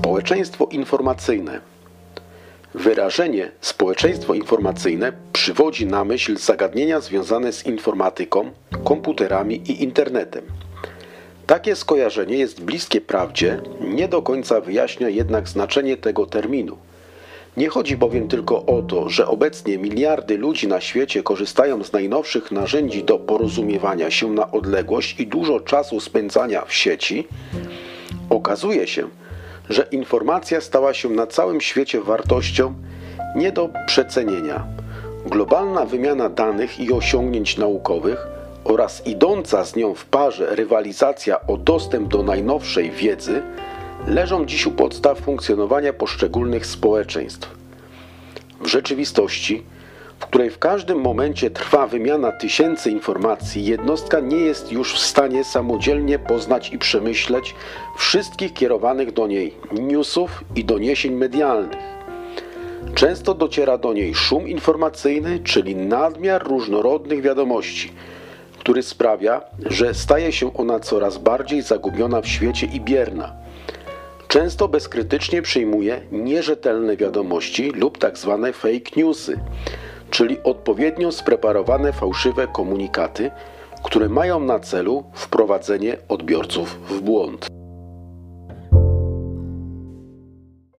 Społeczeństwo informacyjne. Wyrażenie społeczeństwo informacyjne przywodzi na myśl zagadnienia związane z informatyką, komputerami i internetem. Takie skojarzenie jest bliskie prawdzie, nie do końca wyjaśnia jednak znaczenie tego terminu. Nie chodzi bowiem tylko o to, że obecnie miliardy ludzi na świecie korzystają z najnowszych narzędzi do porozumiewania się na odległość i dużo czasu spędzania w sieci. Okazuje się, że informacja stała się na całym świecie wartością nie do przecenienia. Globalna wymiana danych i osiągnięć naukowych oraz idąca z nią w parze rywalizacja o dostęp do najnowszej wiedzy leżą dziś u podstaw funkcjonowania poszczególnych społeczeństw. W rzeczywistości, w której w każdym momencie trwa wymiana tysięcy informacji, jednostka nie jest już w stanie samodzielnie poznać i przemyśleć wszystkich kierowanych do niej newsów i doniesień medialnych. Często dociera do niej szum informacyjny, czyli nadmiar różnorodnych wiadomości, który sprawia, że staje się ona coraz bardziej zagubiona w świecie i bierna. Często bezkrytycznie przyjmuje nierzetelne wiadomości lub tak zwane fake newsy, czyli odpowiednio spreparowane fałszywe komunikaty, które mają na celu wprowadzenie odbiorców w błąd.